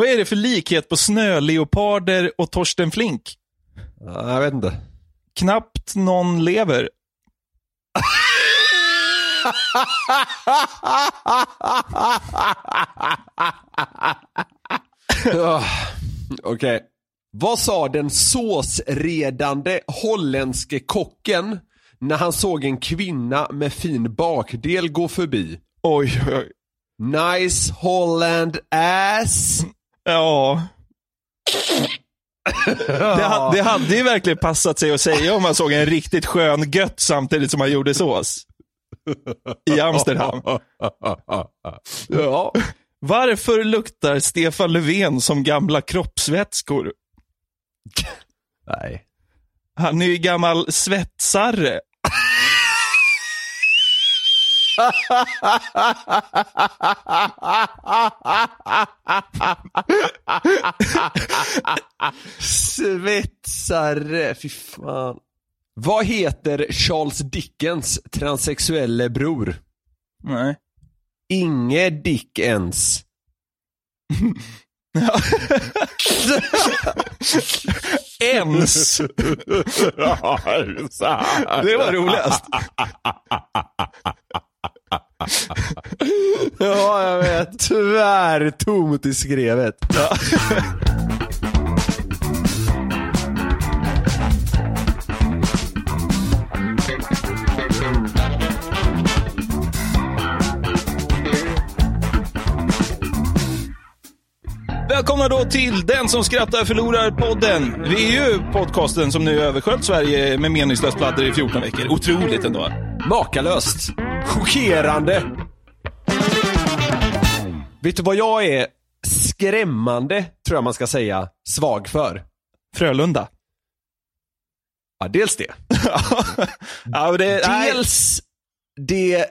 Vad är det för likhet på snöleoparder och Torsten Flink? Ja, jag vet inte. Knappt någon lever. Okej. Vad sa den såsredande holländske kocken när han såg en kvinna med fin bakdel gå förbi? Oj, oj. Nice Holland ass. Ja. Det, det hade ju verkligen passat sig att säga om man såg en riktigt skön gött samtidigt som man gjorde sås. I Amsterdam. Ja. Varför luktar Stefan Löfven som gamla kroppsvätskor? Nej. Han är ju gammal svetsare. Svetsare, fy fan. Vad heter Charles Dickens transsexuelle bror? Nej. Inge Dickens. Ens. Det var roligast. Ja, jag vet. Tyvärr tomt i skrevet. Välkomna då till Den som skrattar förlorar podden. Vi är ju podcasten som nu översköljt Sverige med meningslöst pladder i 14 veckor. Otroligt ändå. Makalöst. Chockerande. Vet du vad jag är skrämmande, tror jag man ska säga, svag för? Frölunda. Ja, dels det. ja, det nej. Dels det eh,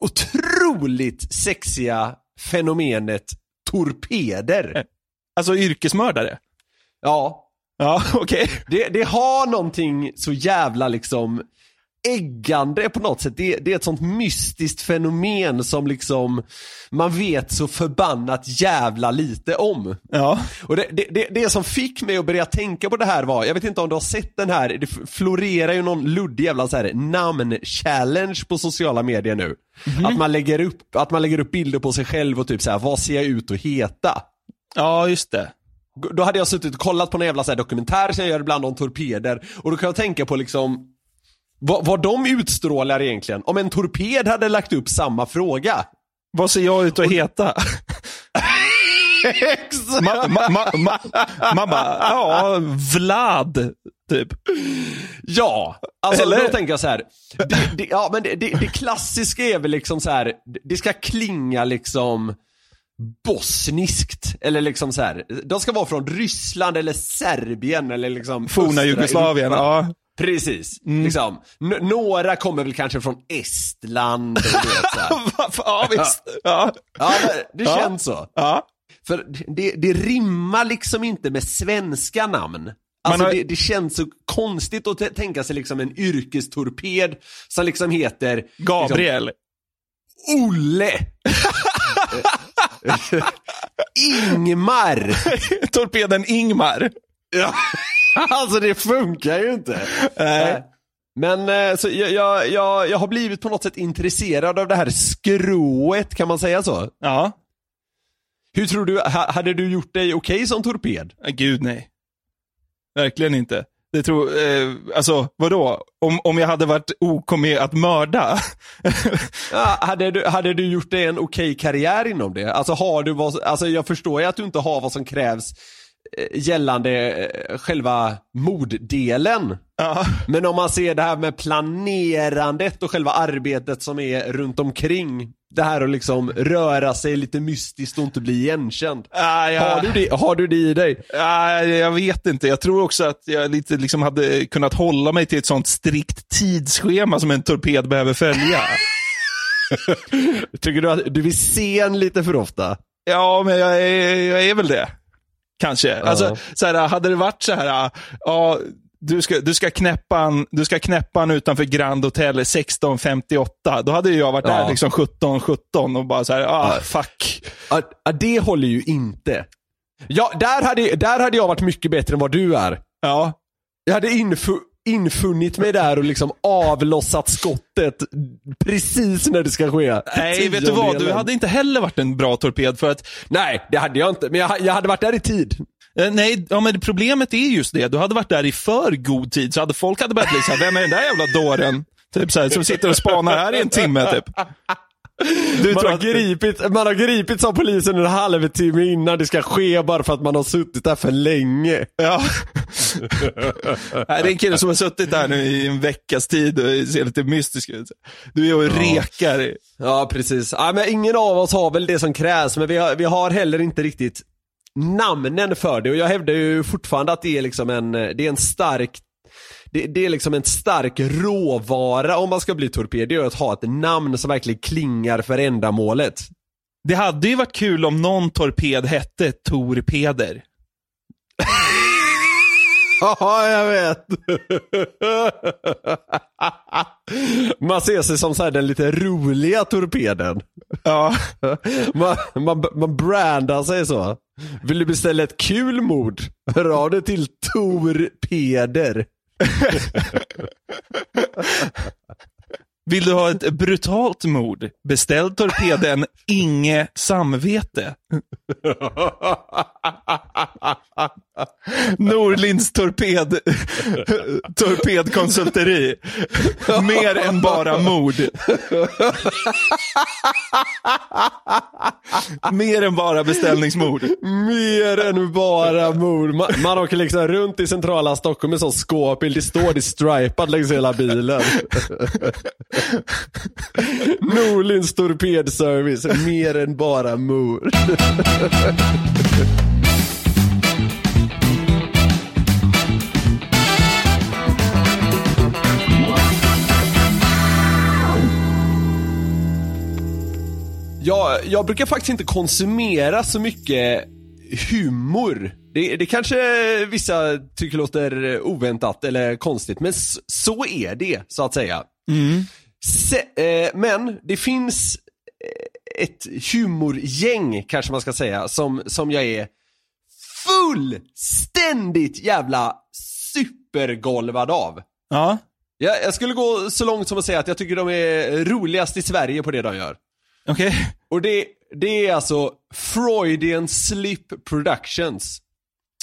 otroligt sexiga fenomenet torpeder. Alltså yrkesmördare. Ja, Ja, okej. det, det har någonting så jävla liksom äggande på något sätt. Det, det är ett sånt mystiskt fenomen som liksom man vet så förbannat jävla lite om. Ja. Och det, det, det, som fick mig att börja tänka på det här var, jag vet inte om du har sett den här, det florerar ju någon luddig jävla så här namn-challenge på sociala medier nu. Att, man lägger upp, att man lägger upp bilder på sig själv och typ så här, vad ser jag ut att heta? Ja, just det. Då hade jag suttit och kollat på en jävla så här dokumentär som jag gör ibland om torpeder och då kan jag tänka på liksom vad, vad de utstrålar egentligen. Om en torped hade lagt upp samma fråga. Vad ser jag ut att heta? Ma, ma, ma, man bara, ja, Vlad, typ. Ja, alltså Eller? då tänker jag så här. Det, det, ja, men det, det, det klassiska är väl liksom så här. det ska klinga liksom bosniskt. Eller liksom så här. de ska vara från Ryssland eller Serbien eller liksom Forna Jugoslavien, ja. Precis, liksom. N- några kommer väl kanske från Estland och vet, så. Ja, visst. Ja. Ja, det Ja. känns så. ja. För det, det rimmar liksom inte med svenska namn. Alltså har- det, det känns så konstigt att tänka sig liksom en yrkestorped som liksom heter Gabriel. Liksom, Olle. Ingmar. Torpeden Ingmar. Ja. Alltså det funkar ju inte. Nej. Eh, Men eh, så jag, jag, jag, jag har blivit på något sätt intresserad av det här skrået, kan man säga så? Ja. Hur tror du, ha, hade du gjort dig okej som torped? Nej, Gud nej. Verkligen inte. Det tror, eh, alltså vadå? Om, om jag hade varit OK med att mörda? Ja, hade, du, hade du gjort dig en okej karriär inom det? Alltså har du vad, alltså jag förstår ju att du inte har vad som krävs eh, gällande eh, själva morddelen. ja. Men om man ser det här med planerandet och själva arbetet som är runt omkring det här att liksom röra sig lite mystiskt och inte bli igenkänd. Ah, ja. Har, du det, har du det i dig? Ja, jag vet inte. Jag tror också att jag lite liksom hade kunnat hålla mig till ett sånt strikt tidsschema som en torped behöver följa. Tycker du att du vill se en lite för ofta? ja, men jag är, jag är väl det. Kanske. Alltså, så här, hade det varit så här, ja, du ska, du ska knäppa han, du ska knäppa han utanför Grand Hotel 16.58. Då hade jag varit Ja. där liksom 17.17 och bara så här, ah, fuck. Ja, det håller ju inte. Ja, där hade, där hade jag varit mycket bättre än vad du är. Ja, Jag hade infu, infunnit mig där och liksom avlossat skottet precis när det ska ske. nej vet du vad? Du hade inte heller varit en bra torped för att Nej, det hade jag inte. Men jag, jag hade varit där i tid. Eh, Nej, ja, men problemet är just det. Du hade varit där i för god tid, så hade folk hade börjat bli såhär, vem är den där jävla dåren? Typ såhär, som sitter och spanar här i en timme typ. Du Man har, gripit, man har gripits av polisen en halvtimme innan det ska ske bara för att man har suttit där för länge. ja. Det är en kille som har suttit där nu i en veckas tid och ser lite mystisk ut. Du är och rekar. Ja, precis. Ja, men ingen av oss har väl det som krävs, men vi har, vi har heller inte riktigt namnen för det. Och jag hävdar ju fortfarande att det är liksom en, det är en stark det, det är liksom en stark råvara om man ska bli torped, det är att ha ett namn som verkligen klingar för ändamålet. Det hade ju varit kul om någon torped hette Torpeder. Ja, jag vet. Man ser sig som så här den lite roliga torpeden. Ja. Man, man, man brandar sig så. Vill du beställa ett kul mord? Hör av dig till Torpeder. ハハハハ。Vill du ha ett brutalt mord? Beställ torpeden Inge Samvete. Norlinds torped, torpedkonsulteri. Mer än bara mord. Mer än bara beställningsmord. Mer än bara mord. Man, man åker liksom runt i centrala Stockholm med sån skåpbil. Det står det stripad längs hela bilen. Norlinds torpedservice. Mer än bara mord. Jag, jag brukar faktiskt inte konsumera så mycket humor. Det, det kanske vissa tycker låter oväntat eller konstigt, men så är det så att säga. Se, eh, men det finns eh, ett humorgäng kanske man ska säga som, som jag är fullständigt jävla supergolvad av. Ja. Jag, jag skulle gå så långt som att säga att jag tycker de är roligast i Sverige på det de gör. Okej. Och det, det är alltså Freudian Slip Productions.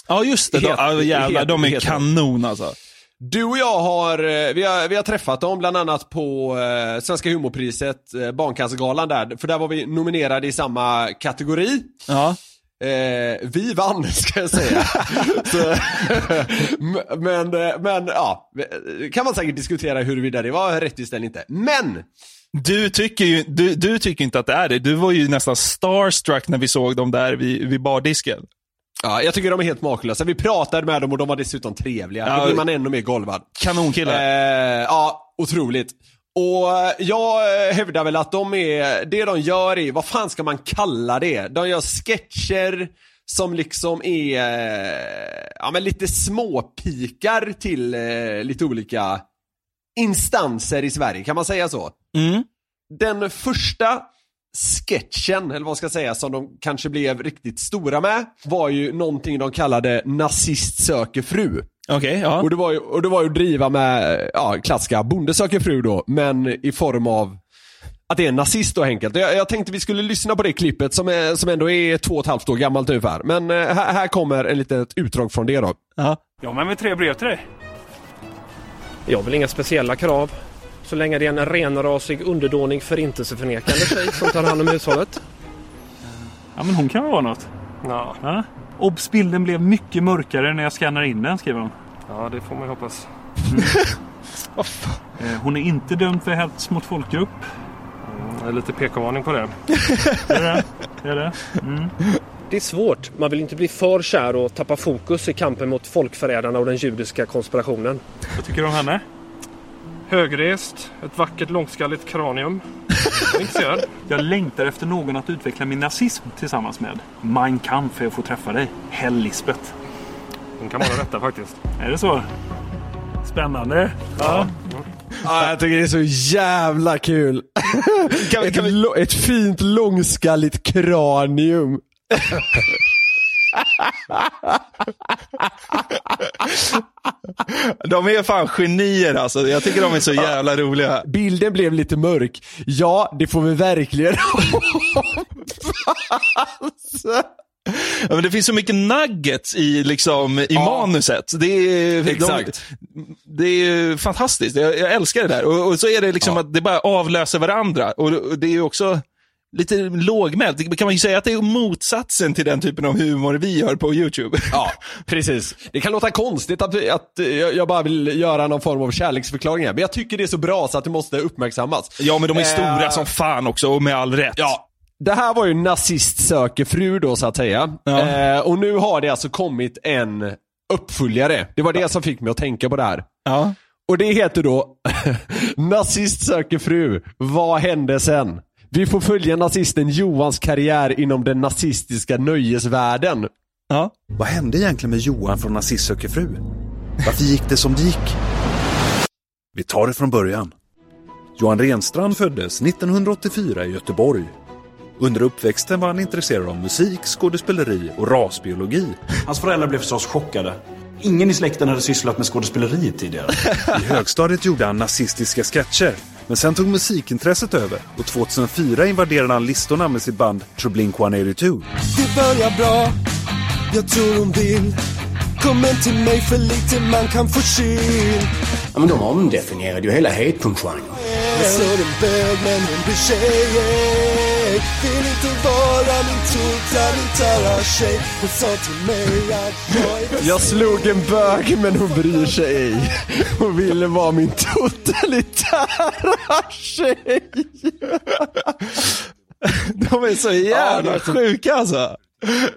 Ja, just det. Het- Ja, jävlar, de är de. kanon alltså. Du och jag har, eh, vi har, vi har träffat dem bland annat på eh, Svenska humorpriset, eh, Barncancergalan där, för där var vi nominerade i samma kategori. Ja. Eh, vi vann ska jag säga. Så, men, eh, men ja, kan man säkert diskutera huruvida det var rättvist eller inte. Men! Du tycker ju du, du tycker inte att det är det. Du var ju nästan starstruck när vi såg dem där vid, vid bardisken. Ja, jag tycker de är helt makalösa. Vi pratade med dem och de var dessutom trevliga. Ja, Då blir man ännu mer golvad. Kanonkille. Eh, ja, otroligt. Och eh, jag eh, hävdar väl att de är, det de gör är, vad fan ska man kalla det? De gör sketcher som liksom är, eh, ja men lite småpikar till eh, lite olika instanser i Sverige, kan man säga så? Mm. Den första sketchen, eller vad ska jag säga, som de kanske blev riktigt stora med, var ju någonting de kallade Nazist söker fru. Okej, ja. Och det var ju, och det var ju att driva med, ja, klassiska Bonde söker fru då, men i form av att det är en nazist då enkelt. Jag, jag tänkte vi skulle lyssna på det klippet som, är, som ändå är två och ett halvt år gammalt ungefär. Men eh, här, här kommer en litet utdrag från det då. ja. Ja, men med tre brev till dig. Jag har väl inga speciella krav. Så länge det är en renrasig, underdånig, förintelseförnekande tjej som tar hand om hushållet. Ja, men hon kan väl vara något. Ja, Ja. Obs-bilden blev mycket mörkare när jag skannar in den, skriver hon. ja det får man ju hoppas. Eh, Hon är inte dömd för hets mot folkgrupp. Jag är lite PK-varning på det. Är det? Är det? Det är svårt. Man vill inte bli för kär och tappa fokus i kampen mot folkförrädarna och den judiska konspirationen. Vad tycker du om henne? Högrest, ett vackert långskalligt kranium. Jag. Jag längtar efter någon att utveckla min nazism tillsammans med. Mein Kampf är att få träffa dig. Hell Lisbeth. Hon kan vara detta faktiskt. Är det så? Spännande. Ja. Ja, jag tycker det är så jävla kul. Kan vi, Ett, kan vi, lo- ett fint långskalligt kranium. de är fan genier alltså. Jag tycker de är så jävla roliga. Bilden blev lite mörk. Ja, det får vi verkligen Ja, men det finns så mycket nuggets i, liksom, i manuset. Det är, Exakt. De, det är fantastiskt. Jag, jag älskar det där. Och, och så är det liksom att det bara avlöser varandra. Och, och det är också lite lågmält. Kan man ju säga att det är motsatsen till den typen av humor vi gör på YouTube. Ja, precis. Det kan låta konstigt att, att jag jag bara vill göra någon form av kärleksförklaring här, men jag tycker det är så bra så att det måste uppmärksammas. Ja, men de är stora Eh, som fan också, och med all rätt. Ja. Det här var ju nazist söker fru då så att säga. Ja. Eh, och nu har det alltså kommit en uppföljare. Det var det som fick mig att tänka på det här. Ja. Och det heter då Nazist söker fru. Vad hände sen? Vi får följa nazisten Johans karriär inom den nazistiska nöjesvärlden. Ja. Vad hände egentligen med Johan från Nazist söker fru? Varför gick det som det gick? Vi tar det från början. Johan Renstrand föddes 1984 i Göteborg. Under uppväxten var han intresserad av musik, skådespeleri och rasbiologi. Hans föräldrar blev förstås chockade. Ingen i släkten hade sysslat med skådespeleri tidigare. I högstadiet gjorde han nazistiska sketcher. Men sen tog musikintresset över och 2004 invaderade han listorna med sitt band Trublink 182. Det börjar bra, jag tror hon vill. Kom till mig för lite man kan få chill Ja, men de omdefinierade ju hela hatepunk-genren. Jag såg en bög men hon blir tjej Vill inte vara min totalitära tjej Hon sa till mig att jag är Jag slog en bög men hon bryr sig ej. Hon ville vara min totalitära tjej. De är så jävla Ja, sjuka alltså.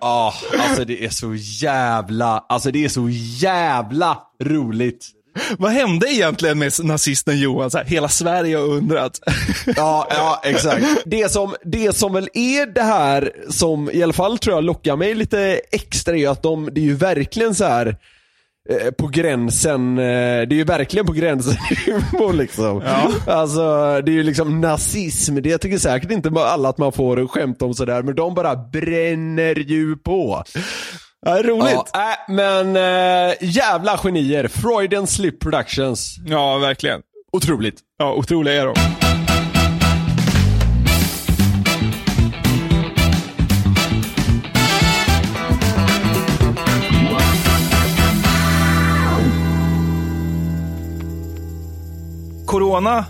Ja, alltså det är så jävla, alltså det är så jävla roligt. Vad hände egentligen med nazisten Johan? Så här, hela Sverige har undrat. Ja, ja exakt. Det som, det som väl är det här som i alla fall tror jag lockar mig lite extra är att de, det är ju verkligen så här eh, på gränsen, eh, det är ju verkligen på gränsen humor liksom. Alltså det är ju liksom nazism, det tycker säkert inte alla att man får skämt om sådär, men de bara bränner ju på. Ja, roligt. Ja, äh, men äh, jävla genier. Freud and Slip Productions. Ja, verkligen. Otroligt. Ja, otroliga är de. Corona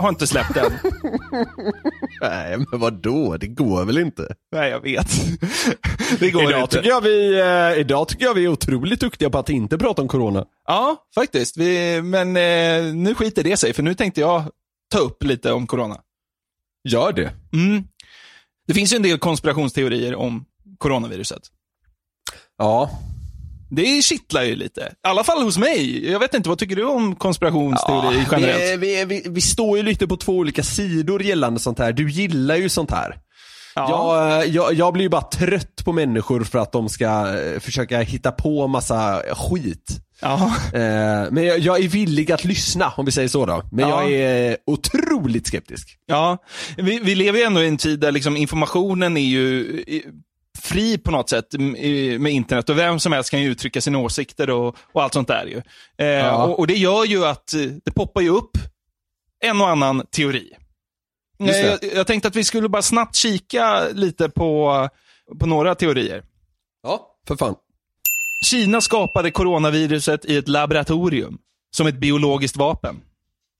har inte släppt än. Nej men vad då? Det går väl inte? Nej, jag vet. Det går Idag inte. tycker, jag vi, eh, idag tycker jag vi är otroligt duktiga på att inte prata om corona. Ja, faktiskt. Vi, men eh, nu skiter det sig, för nu tänkte jag ta upp lite om corona. Gör det. Mm. Det finns ju en del konspirationsteorier om coronaviruset. Ja. Det kittlar ju lite. I alla fall hos mig. Jag vet inte, vad tycker du om konspirationsteorier generellt? vi, vi, vi, står ju lite på två olika sidor gällande sånt här. Du gillar ju sånt här. Ja. Jag, jag, jag blir ju bara trött på människor för att de ska eh, försöka hitta på massa skit. Ja. Eh, men jag, jag är villig att lyssna, om vi säger så då. Men Ja. jag är otroligt skeptisk. Ja, vi, vi lever ju ändå i en tid där liksom informationen är ju eh, fri på något sätt med internet och vem som helst kan ju uttrycka sina åsikter och, och allt sånt där ju. Eh, Ja. och, och det gör ju att eh, det poppar ju upp en och annan teori. Eh. Jag, jag tänkte att vi skulle bara snabbt kika lite på, på några teorier. Ja, för fan. Kina skapade coronaviruset i ett laboratorium som ett biologiskt vapen.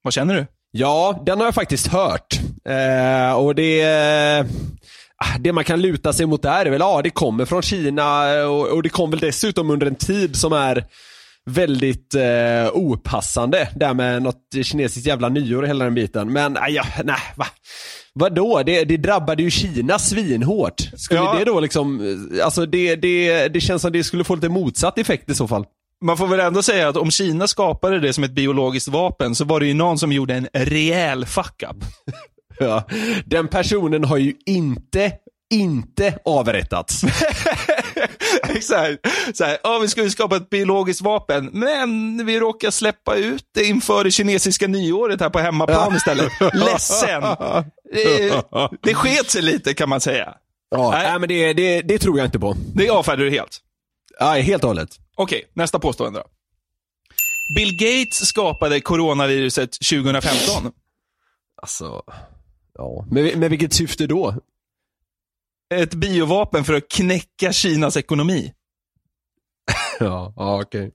Vad känner du? Ja, den har jag faktiskt hört. Eh, och det, det man kan luta sig mot där är väl, ja det kommer från Kina och, och det kom väl dessutom under en tid som är väldigt eh, opassande. Där med något kinesiskt jävla nyår och hela den biten. Men nej, ja, nej va? Vadå? Det, det drabbade ju Kina svinhårt. Skulle Ja. det då liksom, eh, alltså det, det, det känns som det skulle få lite motsatt effekt i så fall. Man får väl ändå säga att om Kina skapade det som ett biologiskt vapen så var det ju någon som gjorde en rejäl fuck-up. Ja. Den personen har ju inte inte avrättats. Exakt. Så här, ja, vi skulle skapa ett biologiskt vapen, men vi råkar släppa ut det inför det kinesiska nyåret här på hemmaplan istället. Ledsen. Det, det sket sig lite kan man säga. Ja, Nej. men det, det, det tror jag inte på. Det avfärdar du helt. Ja, helt och hållet. Okej, nästa påstående då. Bill Gates skapade coronaviruset 2015. Alltså, ja. Med, med vilket syfte då? Ett biovapen för att knäcka Kinas ekonomi. Ja, ja okej.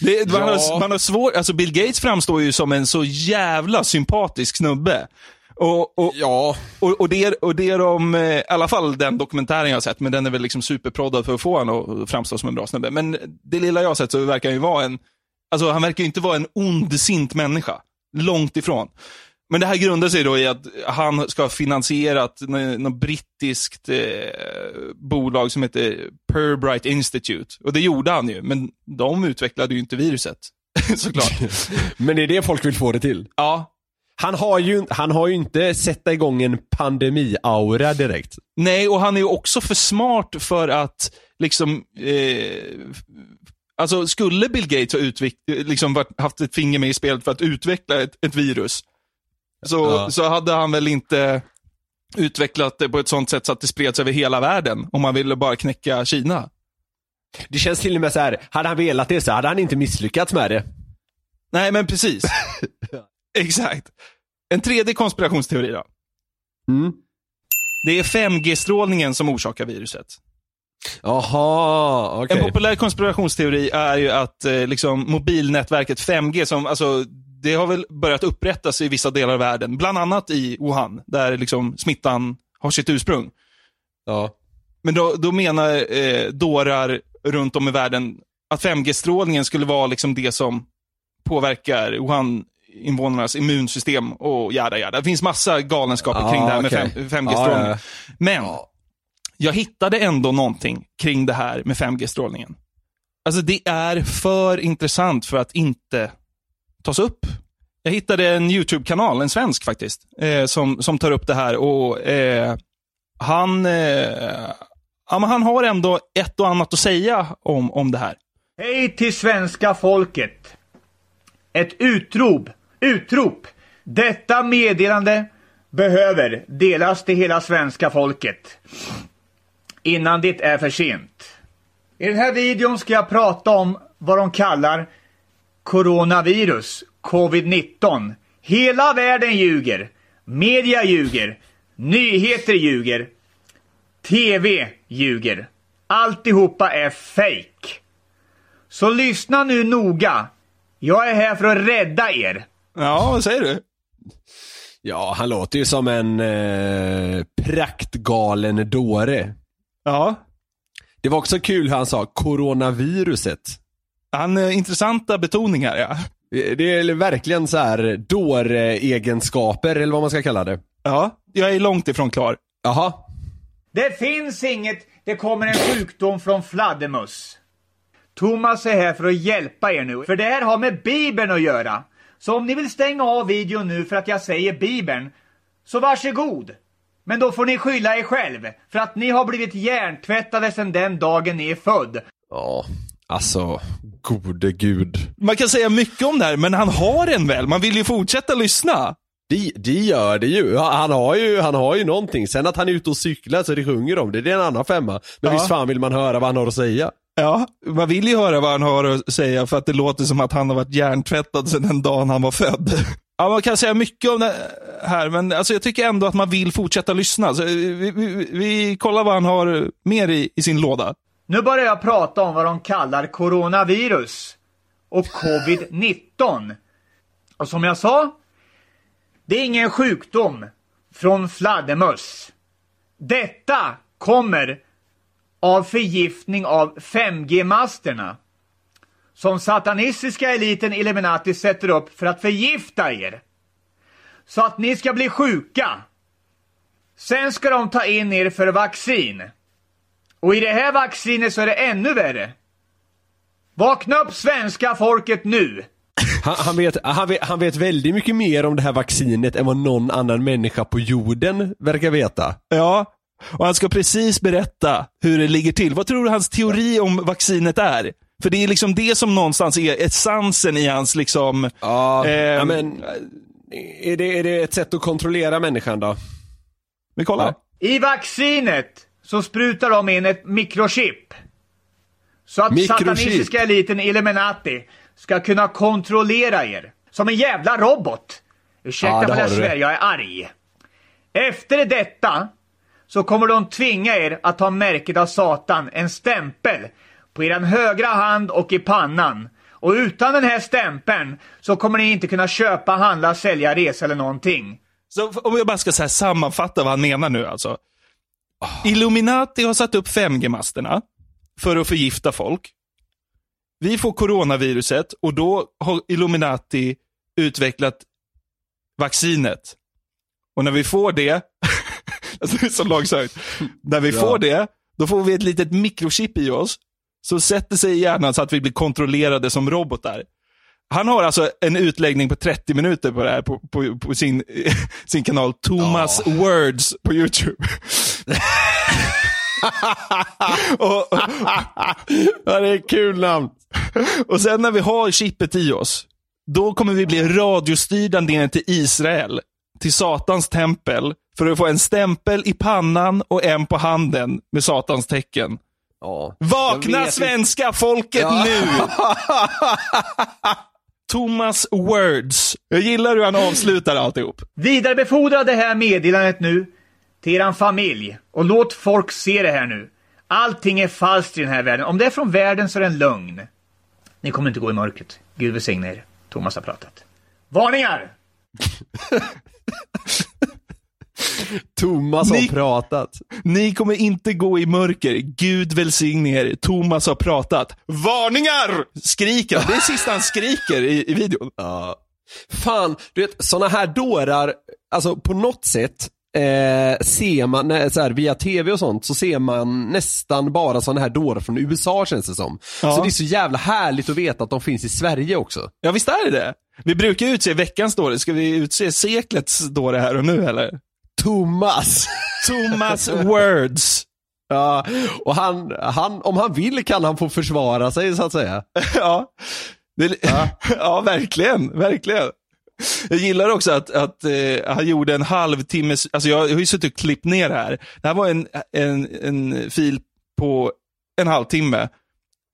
Det, man, Ja. har, man har svårt, alltså Bill Gates framstår ju som en så jävla sympatisk snubbe. Och, och, Ja, och, och, det, och det är de, eh, i alla fall den dokumentären jag har sett, men den är väl liksom superproddad för att få honom att framstå som en bra snubbe. Men det lilla jag har sett så verkar han ju vara en, alltså han verkar ju inte vara en ondsint människa. Långt ifrån. Men det här grundar sig då i att han ska ha finansierat nå- något brittiskt eh, bolag som heter Perbright Institute. Och det gjorde han ju, men de utvecklade ju inte viruset. Såklart. men det är det folk vill få det till. Ja, Han har ju, han har ju inte sätta igång en pandemi-aura direkt. Nej, och han är ju också för smart för att liksom... Eh, alltså, skulle Bill Gates ha utvik- liksom haft ett finger med i spelet för att utveckla ett, ett virus, så, Ja. så hade han väl inte utvecklat det på ett sånt sätt så att det spreds över hela världen, om man ville bara knäcka Kina. Det känns till och med så här. hade han velat det så hade han inte misslyckats med det. Nej, men precis. Exakt. En tredje konspirationsteori då. Mm. Det är 5G-strålningen som orsakar viruset. Jaha, okej. En populär konspirationsteori är ju att eh, liksom, mobilnätverket 5G, som, alltså, det har väl börjat upprättas i vissa delar av världen, bland annat i Wuhan, där liksom, smittan har sitt ursprung. Ja. Men då, då menar eh, dårar runt om i världen att 5G-strålningen skulle vara liksom det som påverkar Wuhan-invånarnas immunsystem och jada jada. Det finns massa galenskaper Ja, kring det här med okej. 5, 5G-strålning. Ja, ja. Men jag hittade ändå någonting kring det här med 5G-strålningen. Alltså det är för intressant för att inte tas upp. Jag hittade en YouTube-kanal, en svensk faktiskt, eh, som, som tar upp det här och eh, han, eh, ja, men han har ändå ett och annat att säga om, om det här. Hej till svenska folket! Ett utrop, utrop! Detta meddelande behöver delas till hela svenska folket. Innan det är för sent. I den här videon ska jag prata om vad de kallar coronavirus, covid-19. Hela världen ljuger. Media ljuger. Nyheter ljuger. TV ljuger. Alltihopa är fake. Så lyssna nu noga. Jag är här för att rädda er. Ja, vad säger du? Ja, han låter ju som en eh, praktgalen dåre. Ja, Det var också kul hur han sa coronaviruset. Han eh, intressanta betoningar ja. Det är verkligen så här dåregenskaper eller vad man ska kalla det. Ja, jag är långt ifrån klar. Jaha. Det finns inget, det kommer en sjukdom från fladdermöss. Thomas är här för att hjälpa er nu, för det här har med Bibeln att göra. Så om ni vill stänga av videon nu för att jag säger Bibeln, så varsågod. Men då får ni skylla er själv, för att ni har blivit hjärntvättade sedan den dagen ni är född. Ja, alltså gode gud. Man kan säga mycket om det här, men han har en väl. Man vill ju fortsätta lyssna. Det, det gör det ju. Han har ju, han har ju någonting. Sen att han är ute och cyklar så det sjunger om det, det är en annan femma. Men Ja. visst fan vill man höra vad han har att säga. Ja, man vill ju höra vad han har att säga för att det låter som att han har varit hjärntvättad sedan den dagen han var född. Ja, man kan säga mycket om det här, men alltså, jag tycker ändå att man vill fortsätta lyssna. Så, eh, vi, vi, vi kollar vad han har mer i, i sin låda. Nu börjar jag prata om vad de kallar coronavirus och covid-19. Och som jag sa, det är ingen sjukdom från fladdermöss. Detta kommer av förgiftning av 5G-masterna som satanistiska eliten Illuminati sätter upp för att förgifta er. Så att ni ska bli sjuka. Sen ska de ta in er för vaccin. Och i det här vaccinet så är det ännu värre. Vakna upp svenska folket nu! Han, han, vet, han, vet, han vet väldigt mycket mer om det här vaccinet än vad någon annan människa på jorden verkar veta. Ja, Och han ska precis berätta hur det ligger till. Vad tror du hans teori om vaccinet är? För det är liksom det som någonstans är essensen i hans liksom... Ja, ja, men är det, är det ett sätt att kontrollera människan då? Vi kollar. I vaccinet så sprutar de in ett mikrochip. Så att Mikrochip. satanistiska eliten Illuminati ska kunna kontrollera er. Som en jävla robot. Ursäkta Ja, har jag svär, jag är arg. Efter detta så kommer de tvinga er att ta märket av Satan, en stämpel, på er högra hand och i pannan. Och utan den här stämpeln så kommer ni inte kunna köpa, handla, sälja, resa eller någonting. Så om jag bara ska så här sammanfatta vad han menar nu alltså. Illuminati har satt upp 5G-masterna för att förgifta folk. Vi får coronaviruset och då har Illuminati utvecklat vaccinet. Och när vi får det, alltså det är så långsökt. När vi Ja. får det, då får vi ett litet mikrochip i oss. Så sätter sig i hjärnan så att vi blir kontrollerade som robotar. Han har alltså en utläggning på 30 minuter på det här på, på, på sin, sin kanal Thomas Words på YouTube. och, Ja, det är kul namn. och sen när vi har chippet i oss, då kommer vi bli radiostyrda ner till Israel, till Satans tempel, för att få en stämpel i pannan och en på handen med Satans tecken. Ja. Vakna svenska folket Ja. nu! Thomas Words. Jag gillar hur han avslutar alltihop. Vidarebefordra det här meddelandet nu till eran familj och låt folk se det här nu. Allting är falskt i den här världen. Om det är från världen så är det en lögn. Ni kommer inte gå i mörkret. Gud välsigne er. Thomas har pratat. Varningar! Thomas har Ni- pratat. Ni kommer inte gå i mörker. Gud välsigne er. Thomas har pratat. Varningar! Skriker. Det är sista han skriker i, i videon. Ja. Fan, du vet såna här dårar, alltså på något sätt eh, ser man, när, så här, via tv och sånt, så ser man nästan bara såna här dårar från USA känns det som. Ja. Så det är så jävla härligt att veta att de finns i Sverige också. Ja, visst är det det? Vi brukar utse veckans dåre. Ska vi utse seklets dåre här och nu eller? Thomas! Thomas Words. Ja, och han, han, om han vill kan han få försvara sig så att säga. ja. Det, ja. verkligen. Verkligen. Jag gillar också att, att eh, han gjorde en halvtimmes, alltså jag, jag har ju suttit och klippt ner det här. Det här var en, en, en fil på en halvtimme.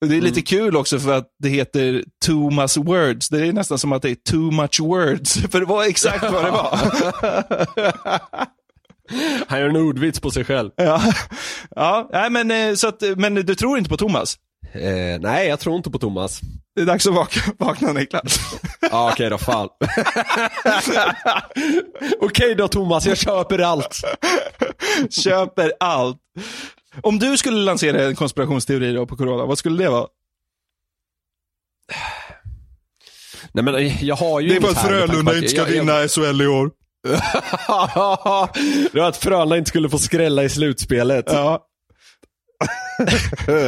Det är lite kul också för att det heter too much words. Det är nästan som att det är too much words. För det var exakt vad det var. Han gör en ordvits på sig själv. ja, ja nej, men, eh, så att, men du tror inte på Thomas? Eh, nej, jag tror inte på Thomas. Det är dags att vakna, vakna Niklas. Ja, okej då, fan. okej då Thomas, jag köper allt. Köper allt. Om du skulle lansera en konspirationsteori då på corona, vad skulle det vara? Nej men jag har ju Det är för inget att Frölunda inte ska jag- jag- vinna SHL i år. det var att Frölunda inte skulle få skrälla i slutspelet. Ja.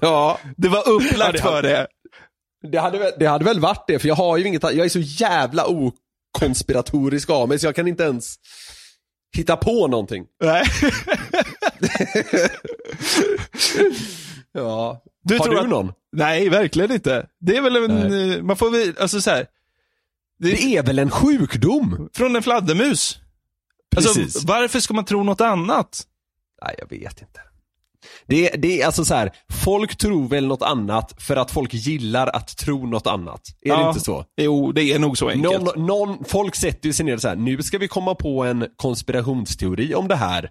ja. Det var upplagt för det. Det hade, det hade väl varit det, för jag har ju inget, jag är så jävla okonspiratorisk av mig så jag kan inte ens hitta på någonting. Nej. Ja. Du har du att- någon? Nej, verkligen inte. Det är väl en, eh, man får väl, alltså så här. Det Det är väl en sjukdom? Från en fladdermus. Precis. Alltså, varför ska man tro något annat? Nej, jag vet inte. Det, det är alltså så här, folk tror väl något annat för att folk gillar att tro något annat. Är det Ja. inte så? Jo, det är nog så enkelt. Någon, någon, folk sätter ju sig ner och så här, nu ska vi komma på en konspirationsteori om det här.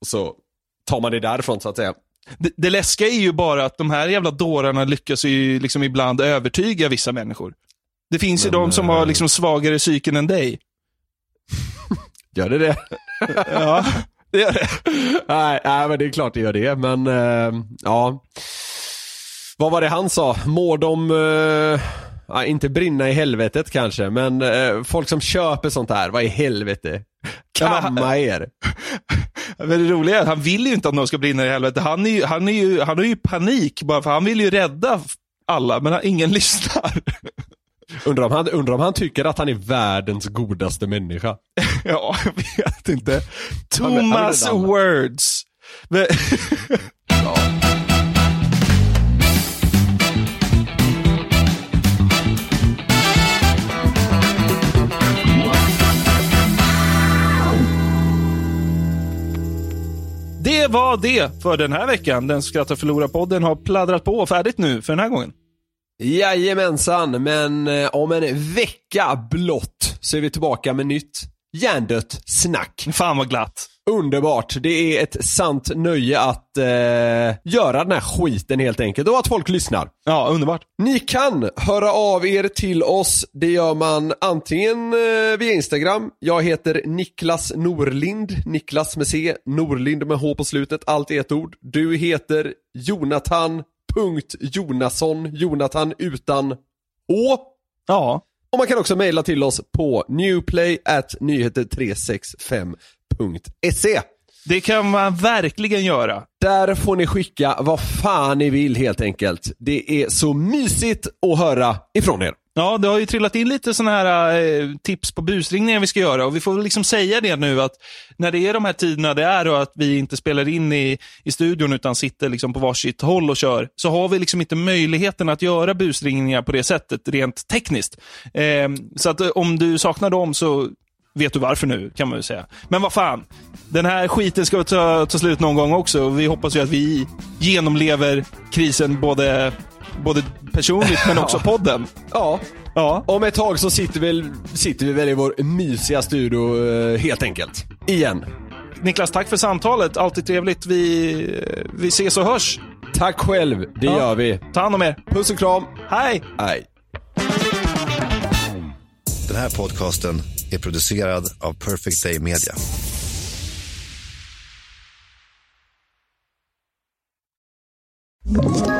Och så tar man det därifrån så att säga. Det, det läskiga är ju bara att de här jävla dårarna lyckas ju liksom ibland övertyga vissa människor. Det finns ju Men, de som eh, har liksom svagare psyken än dig. Gör det det? Ja, det gör det. nej, nej, men det är klart det gör det, men eh, ja. Vad var det han sa? Må de, eh, ja, inte brinna i helvetet kanske, men eh, folk som köper sånt här, vad i helvete? Kamma er. Men det roliga är att han vill ju inte att någon ska brinna i helvete. Han, är ju, han, är ju, han har ju panik bara för han vill ju rädda alla, men ingen lyssnar. Undrar om, han, undrar om han tycker att han är världens godaste människa. Ja, jag vet inte. Han Thomas han vet Words. Men- Det var det för den här veckan. Den Skratta Förlora-podden har pladdrat på färdigt nu för den här gången. Jajamensan, men eh, om en vecka blott så är vi tillbaka med nytt hjärndött snack. Fan vad glatt. Underbart. Det är ett sant nöje att eh, göra den här skiten helt enkelt och att folk lyssnar. Ja, underbart. Ni kan höra av er till oss. Det gör man antingen eh, via Instagram. Jag heter Niklas Norlind. Niklas med C, Norlind med H på slutet. Allt i ett ord. Du heter Jonathan. Punkt Jonasson. Jonathan utan H. Ja. Och man kan också mejla till oss på newplay at nyheter365.se. Det kan man verkligen göra. Där får ni skicka vad fan ni vill helt enkelt. Det är så mysigt att höra ifrån er. Ja, det har ju trillat in lite sådana här eh, tips på busringningar vi ska göra och vi får väl liksom säga det nu att när det är de här tiderna det är och att vi inte spelar in i, i studion utan sitter liksom på varsitt håll och kör, så har vi liksom inte möjligheten att göra busringningar på det sättet rent tekniskt. Eh, så att eh, om du saknar dem så vet du varför nu, kan man ju säga. Men vad fan, den här skiten ska ta, ta slut någon gång också. Vi hoppas ju att vi genomlever krisen både, både personligt men också podden. Ja, Ja. om ett tag så sitter vi, sitter vi väl i vår mysiga studio eh, helt enkelt. Igen. Niklas, tack för samtalet. Alltid trevligt. Vi, vi ses och hörs. Tack själv, det Ja. gör vi. Ta hand om er. Puss och kram. Hej! Hej. Den här podcasten är producerad av Perfect Day Media. Ett